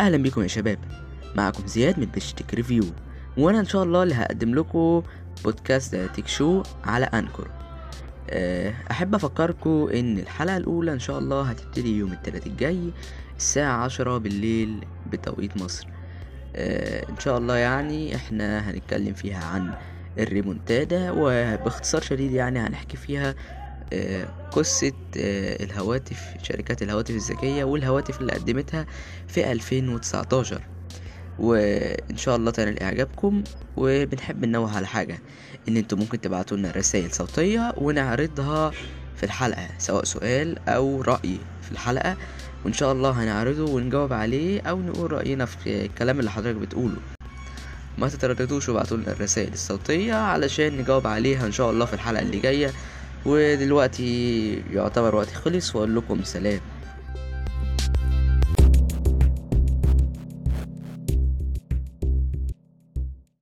أهلا بيكم يا شباب. معكم زياد من بشتك review وأنا إن شاء الله اللي هقدم لكم بودكاست Tech Show على Anchor أه، أحب أفكركم إن الحلقة الأولى إن شاء الله هتبتدي يوم الثلاث الجاي الساعة عشرة بالليل بتوقيت مصر. أه، إن شاء الله يعني إحنا هنتكلم فيها عن الريمونتادا وباختصار شديد يعني هنحكي فيها آه، قصة آه، الهواتف شركات الهواتف الذكية والهواتف اللي قدمتها في 2019 وإن شاء الله تنال إعجابكم وبنحب ننوه على حاجة إن أنتوا ممكن تبعتوا لنا رسائل صوتية ونعرضها في الحلقة سواء سؤال أو رأي في الحلقة. وإن شاء الله هنعرضه ونجاوب عليه أو نقول رأينا في الكلام اللي حضرتك بتقوله. ما تترددوش وابعتوا لنا الرسائل الصوتية علشان نجاوب عليها إن شاء الله في الحلقة اللي جاية. ودلوقتي يعتبر وقتي خلص وأقول لكم سلام.